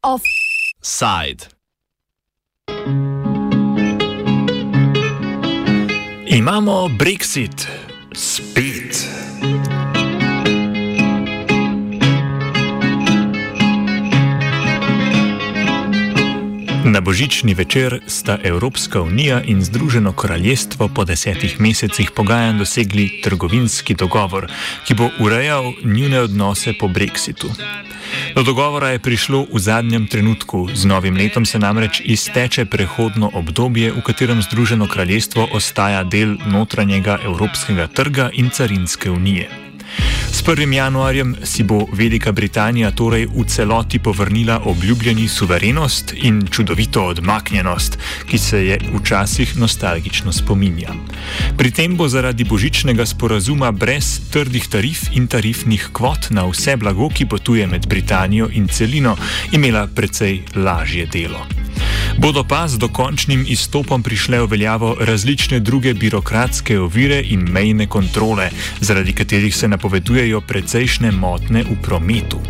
Offside. Imamo Brexit, Na božični večer sta Evropska unija in Združeno kraljestvo po desetih mesecih pogajanj dosegli trgovinski dogovor, ki bo urejal njune odnose po brexitu. Do dogovora je prišlo v zadnjem trenutku, z novim letom se namreč izteče prehodno obdobje, v katerem Združeno kraljestvo ostaja del notranjega evropskega trga in carinske unije. S 1. januarjem si bo Velika Britanija torej v celoti povrnila obljubljeni suverenost in čudovito odmaknjenost, ki se je včasih nostalgično spominja. Pri tem bo zaradi božičnega sporazuma brez trdih tarif in tarifnih kvot na vse blago, ki potuje med Britanijo in celino, imela precej lažje delo. Bodo pa z dokončnim izstopom prišle v veljavo različne druge birokratske ovire in mejne kontrole, zaradi katerih se napovedujejo precejšnje motne v prometu.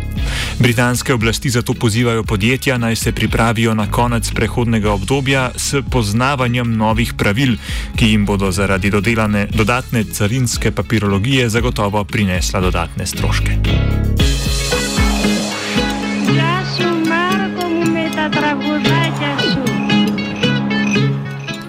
Britanske oblasti zato pozivajo podjetja naj se pripravijo na konec prehodnega obdobja s poznavanjem novih pravil, ki jim bodo zaradi dodatne carinske papirologije zagotovo prinesla dodatne stroške.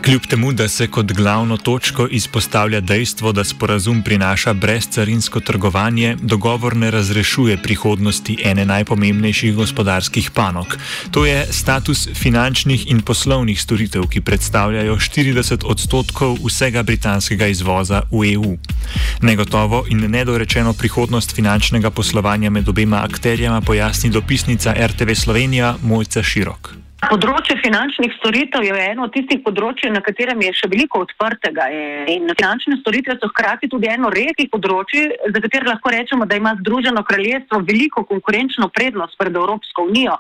Kljub temu, da se kot glavno točko izpostavlja dejstvo, da sporazum prinaša brezcarinsko trgovanje, dogovor ne razrešuje prihodnosti ene najpomembnejših gospodarskih panog. To je status finančnih in poslovnih storitev, ki predstavljajo 40 odstotkov vsega britanskega izvoza v EU. Negotovo in nedorečeno prihodnost finančnega poslovanja med obema akterjama pojasni dopisnica RTV Slovenija Mojca Širok. Področje finančnih storitev je eno od tistih področji, na katerem je še veliko odprtega. In finančne storitve so hkrati tudi eno redkih področji, za katere lahko rečemo, da ima Združeno kraljestvo veliko konkurenčno prednost pred Evropsko unijo.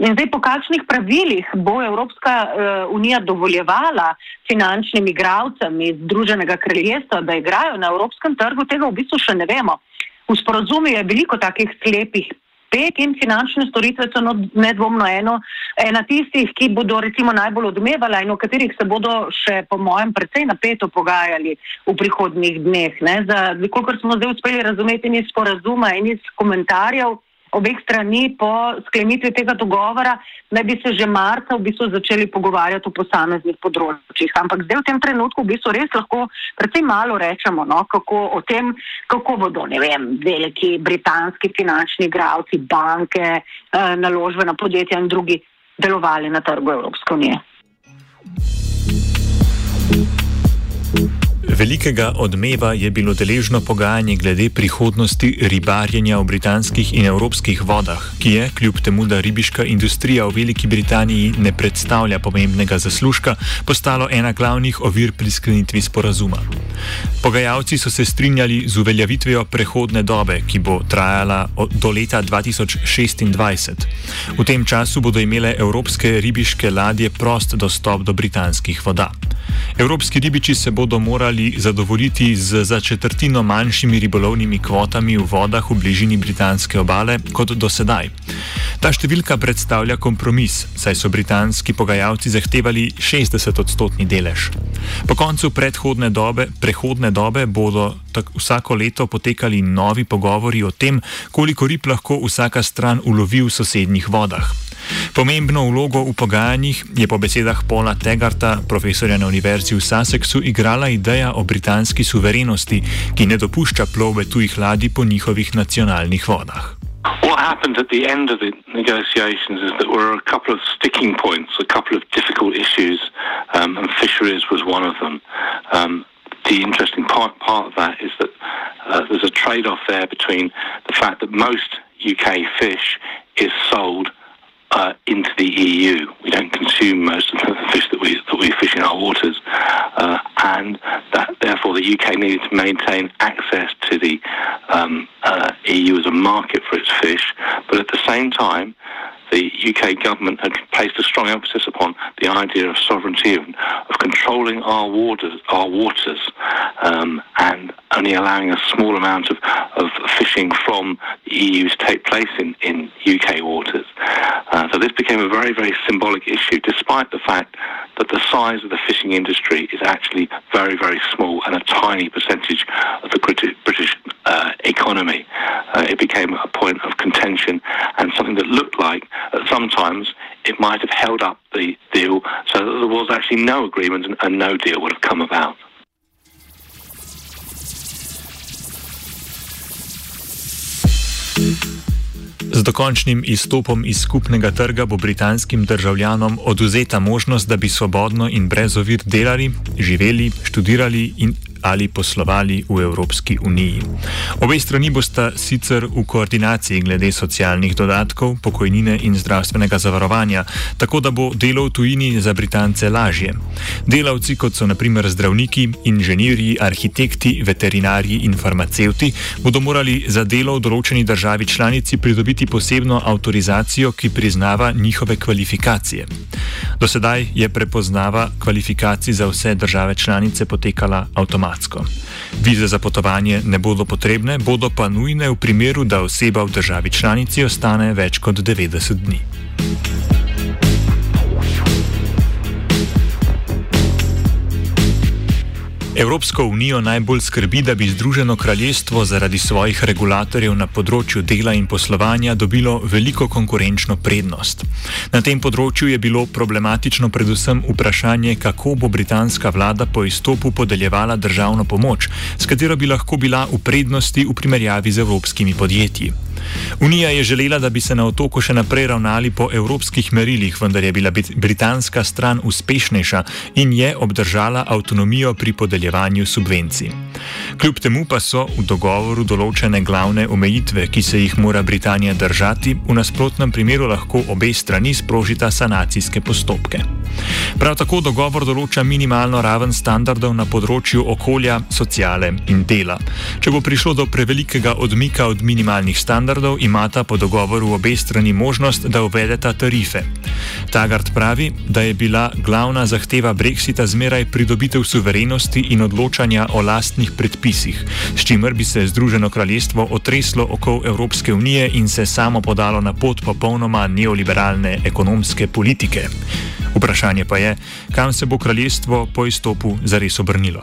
In zdaj po kakšnih pravilih bo Evropska uh, unija dovoljevala finančnim igravcem iz Združenega kraljestva, da igrajo na evropskem trgu, tega v bistvu še ne vemo. V sporozumi je veliko takih sklepih spet in finančne storitve so nedvomno eno, ena tistih, ki bodo recimo najbolj odmevala in o katerih se bodo še po mojem precej napeto pogajali v prihodnih dneh. Kolikor smo zdaj uspeli razumeti iz sporazuma in iz komentarjev, obeh strani po sklenitvi tega dogovora, da bi se že marca v bistvu začeli pogovarjati o posameznih področjih. Ampak zdaj v tem trenutku v bistvu res lahko precej malo rečemo no, kako, o tem, kako bodo vem, veliki britanski finančni igravci, banke, eh, naložbena podjetja in drugi delovali na trgu Evropske unije. Velikega odmeva je bilo deležno pogajanje glede prihodnosti ribarjenja v britanskih in evropskih vodah, ki je, kljub temu, da ribiška industrija v Veliki Britaniji ne predstavlja pomembnega zaslužka, postalo ena glavnih ovir pri sklenitvi sporazuma. Pogajalci so se strinjali z uveljavitvijo prehodne dobe, ki bo trajala do leta 2026. V tem času bodo imele evropske ribiške ladje prost dostop do britanskih voda. Evropski ribiči se bodo morali zadovoljiti z za četrtino manjšimi ribolovnimi kvotami v vodah v bližini britanske obale kot do sedaj. Ta številka predstavlja kompromis, saj so britanski pogajalci zahtevali 60-odstotni delež. Po koncu predhodne dobe, prehodne dobe bodo vsako leto potekali novi pogovori o tem, koliko rib lahko vsaka stran ulovi v sosednjih vodah. Pomembno vlogo v pogajanjih je po besedah Paula Tegarta, profesorja na Univerzi v Sussexu, igrala ideja o britanski suverenosti, ki ne dopušča plove tujih ladij po njihovih nacionalnih vodah. What happened at the end of the negotiations is that there were a couple of sticking points, a couple of difficult issues, um, and fisheries was one of them. Um, the interesting part, part of that is that uh, there's a trade off there between the fact that most UK fish is sold uh, into the EU. We don't consume most of the fish that we that we fish in our waters, uh, and that therefore the UK needed to maintain access to the um, uh, EU as a market for its fish. But at the same time, the UK government had placed a strong emphasis upon the idea of sovereignty, of, of controlling our waters, our waters um, and only allowing a small amount of, of fishing from the EU to take place in, in UK waters. Uh, so this became a very, very symbolic issue, despite the fact that the size of the fishing industry is actually very, very small and a tiny percentage of the British, uh, economy. Uh, it became a point of contention and something that looked like sometimes it might have held up the deal so that there was actually no agreement and, and no deal would have come about. Z dokončnim izstopom iz skupnega trga bo britanskim državljanom oduzeta možnost, da bi svobodno in brez ovir delali, živeli, študirali in ali poslovali v Evropski uniji. Obe strani bosta sicer v koordinaciji glede socialnih dodatkov, pokojnine in zdravstvenega zavarovanja, tako da bo delo v tujini za Britance lažje. Delavci, kot so naprimer zdravniki, inženirji, arhitekti, veterinarji in farmacevti, bodo morali za delo v določeni državi članici pridobiti posebno avtorizacijo, ki priznava njihove kvalifikacije. Do sedaj je prepoznava kvalifikacij za vse države članice potekala avtomatsko avtomatsko. Vize za potovanje ne bodo potrebne, bodo pa nujne v primeru, da oseba v državi članici ostane več kot 90 dni. Evropsko unijo najbolj skrbi, da bi Združeno kraljestvo zaradi svojih regulatorjev na področju dela in poslovanja dobilo veliko konkurenčno prednost. Na tem področju je bilo problematično predvsem vprašanje, kako bo britanska vlada po izstopu podeljevala državno pomoč, s katero bi lahko bila v prednosti v primerjavi z evropskimi podjetji. Unija je želela, da bi se na otoku še naprej ravnali po evropskih merilih, vendar je bila britanska stran uspešnejša in je obdržala avtonomijo pri podeljevanju subvencij. Kljub temu pa so v dogovoru določene glavne omejitve, ki se jih mora Britanija držati, v nasprotnem primeru lahko obe strani sprožita sanacijske postopke. Prav tako dogovor določa minimalno raven standardov na področju okolja, sociale in dela. Če bo prišlo do prevelikega odmika od minimalnih standardov, imata po dogovoru obe strani možnost, da uvedeta tarife. Tagart pravi, da je bila glavna zahteva Brexita zmeraj pridobitev suverenosti in odločanja o lastnih predpisih, s čimer bi se Združeno kraljestvo otreslo okol Evropske unije in se samo podalo na pot popolnoma neoliberalne ekonomske politike. Vprašanje pa je, kam se bo kraljestvo po izstopu zares obrnilo.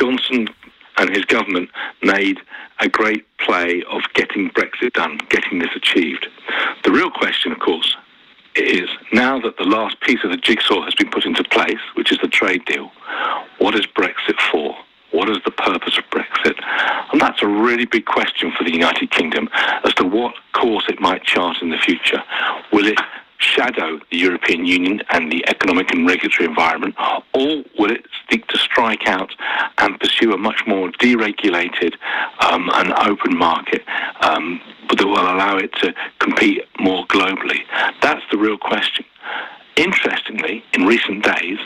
Johnson and his government made a great play of getting Brexit done, getting this achieved. The real question, of course, is now that the last piece of the jigsaw has been put into place, which is the trade deal, what is Brexit for? What is the purpose of Brexit? And that's a really big question for the United Kingdom as to what course it might chart in the future. Will it shadow the European Union and the economic and regulatory environment, or will it seek to strike out and pursue a much more deregulated um, and open market um, that will allow it to compete more globally? That's the real question. Interestingly, in recent days,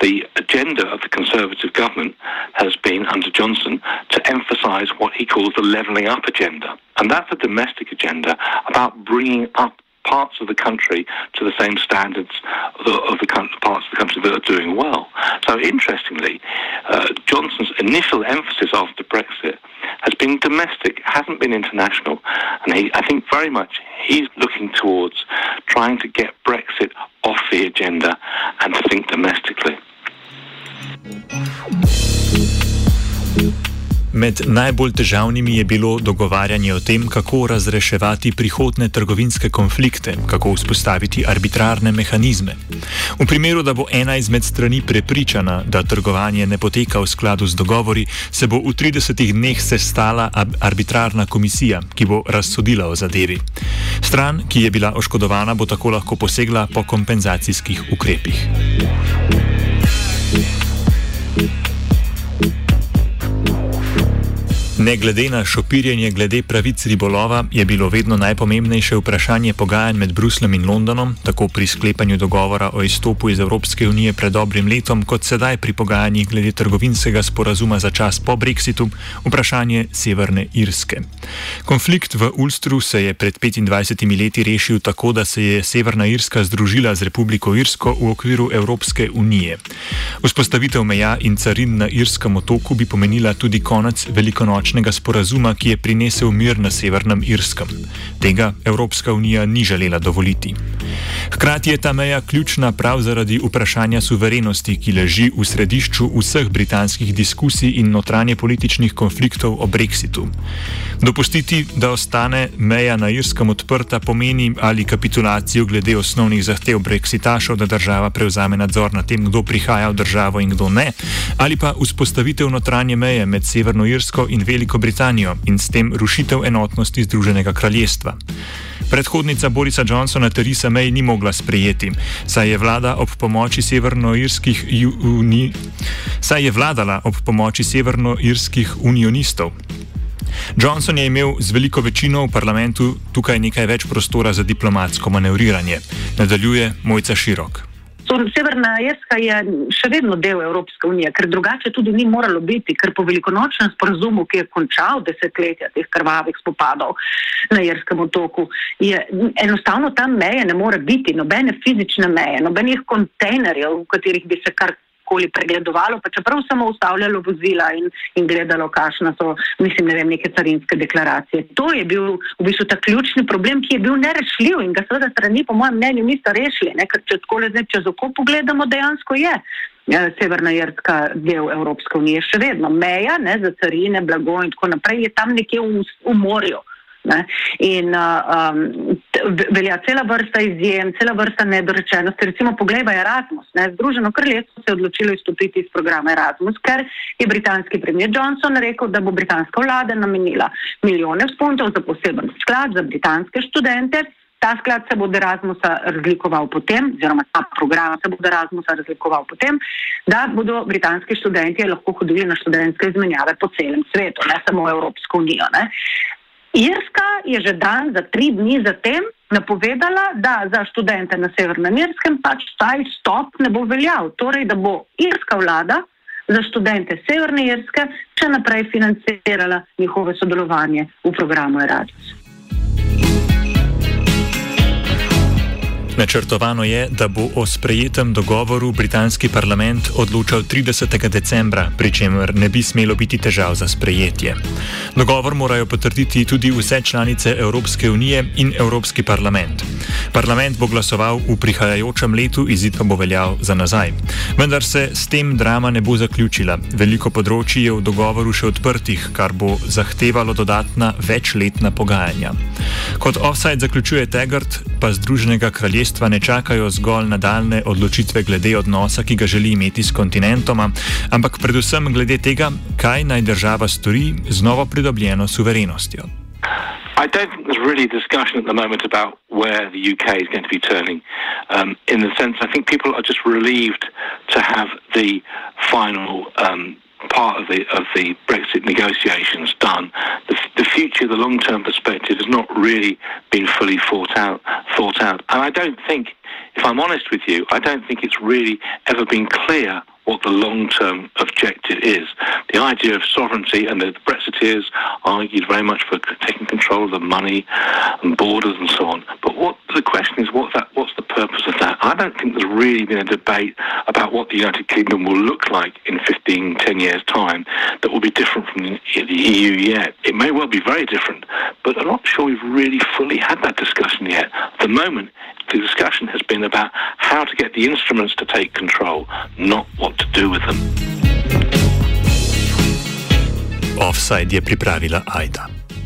the agenda of the Conservative government has been, under Johnson, to emphasise what he calls the levelling up agenda. And that's a domestic agenda about bringing up parts of the country to the same standards of the, of the parts of the country that are doing well. So, interestingly, uh, Johnson's initial emphasis after Brexit has been domestic, hasn't been international, and he, I think very much he's looking towards trying to get Brexit off the agenda and to think domestically. Med najbolj težavnimi je bilo dogovarjanje o tem, kako razreševati prihodne trgovinske konflikte, kako vzpostaviti arbitrarne mehanizme. V primeru, da bo ena izmed strani prepričana, da trgovanje ne poteka v skladu z dogovori, se bo v 30 dneh sestala arbitrarna komisija, ki bo razsodila o zadevi. Stran, ki je bila oškodovana, bo tako lahko posegla po kompenzacijskih ukrepih. Ne glede na šopirjenje glede pravic ribolova, je bilo vedno najpomembnejše vprašanje pogajanj med Bruslem in Londonom, tako pri sklepanju dogovora o izstopu iz Evropske unije pred dobrim letom, kot sedaj pri pogajanjih glede trgovinskega sporazuma za čas po Brexitu, vprašanje Severne Irske. Konflikt v Ulstru se je pred 25 leti rešil tako, da se je Severna Irska združila z Republiko Irsko v okviru Evropske unije. Vzpostavitev meja in carin na Irskem otoku bi pomenila tudi konec velikonočnega dolgoročnega sporazuma, ki je prinesel mir na Severnem Irskem. Tega Evropska unija ni želela dovoliti. Hkrati je ta meja ključna prav zaradi vprašanja suverenosti, ki leži v središču vseh britanskih diskusij in notranje političnih konfliktov o Brexitu. Dopustiti, da ostane meja na Irskem odprta, pomeni ali kapitulacijo glede osnovnih zahtev Brexitašov, da država prevzame nadzor nad tem, kdo prihaja v državo in kdo ne, ali pa vzpostavitev notranje meje med Severno Irsko in Veliko Britanijo in s tem rušitev enotnosti Združenega kraljestva. Predhodnica Borisa Johnsona Teresa May ni mogla sprejeti, saj je, ob uni... saj je vladala ob pomoči severnoirskih unionistov. Johnson je imel z veliko večino v parlamentu tukaj nekaj več prostora za diplomatsko manevriranje, nadaljuje Mojca Širok. Severna Irska je še vedno del Evropske unije, ker drugače tudi ni moralo biti, ker po velikonočnem sporazumu, ki je končal desetletja teh krvavih spopadov na Irskem otoku, je enostavno tam meje ne more biti, nobene fizične meje, nobenih kontejnerjev, v katerih bi se kar koli pregledovalo, pa čeprav samo ustavljalo vozila in, in gledalo, kakšne so, mislim, ne vem, neke carinske deklaracije. To je bil v bistvu ta ključni problem, ki je bil nerešljiv in ga seveda strani, po mojem mnenju, niso rešili, ne? ker če tako le zdaj čez oko pogledamo, dejansko je. Severna Irska del Evropske unije še vedno. Meja ne, za carine, blago in tako naprej je tam nekje v, v morju. Ne? In uh, um, velja cela vrsta izjem, cela vrsta nedorečenosti. Recimo, poglejmo Erasmus. Ne? Združeno kraljestvo se je odločilo izstopiti iz programa Erasmus, ker je britanski premijer Johnson rekel, da bo britanska vlada namenila milijone funtov za poseben sklad za britanske študente. Ta sklad se bo od Erasmusa razlikoval potem, oziroma ta program se bo od Erasmusa razlikoval potem, da bodo britanski študenti lahko hodili na študentske izmenjave po celem svetu, ne samo v Evropsko unijo. Ne. Irska je že dan, za tri dni zatem, napovedala, da za študente na Severnem Irskem pač taj stop ne bo veljal. Torej, da bo irska vlada za študente Severne Irske še naprej financirala njihove sodelovanje v programu Erasmus. Načrtovano je, da bo o sprejetem dogovoru britanski parlament odločal 30. decembra, pri čemer ne bi smelo biti težav za sprejetje. Dogovor morajo potrditi tudi vse članice Evropske unije in Evropski parlament. Parlament bo glasoval v prihajajočem letu, izid pa bo veljal za nazaj. Vendar se s tem drama ne bo zaključila. Veliko področji je v dogovoru še odprtih, kar bo zahtevalo dodatna večletna pogajanja. Kot offside zaključuje Tegart, pa Združenega kraljestva kraljestva ne čakajo zgolj nadaljne odločitve glede odnosa, ki ga želi imeti s kontinentoma, ampak predvsem glede tega, kaj naj država stori z novo pridobljeno suverenostjo. I don't think there's really discussion at the moment about where the UK is going to be turning. Um, in the sense, I think people are just relieved to have the final um, part of the of the Brexit negotiations done. The, the future, the long term perspective, has not really been fully thought out. Thought out, and I don't think, if I'm honest with you, I don't think it's really ever been clear what the long-term objective is. The idea of sovereignty, and the Brexiteers argued very much for taking control of the money and borders and so on. But what the question is, of that? I don't think there's really been a debate about what the United Kingdom will look like in 15, 10 years' time that will be different from the EU yet. It may well be very different, but I'm not sure we've really fully had that discussion yet. At the moment, the discussion has been about how to get the instruments to take control, not what to do with them. Offside je pripravila Aida.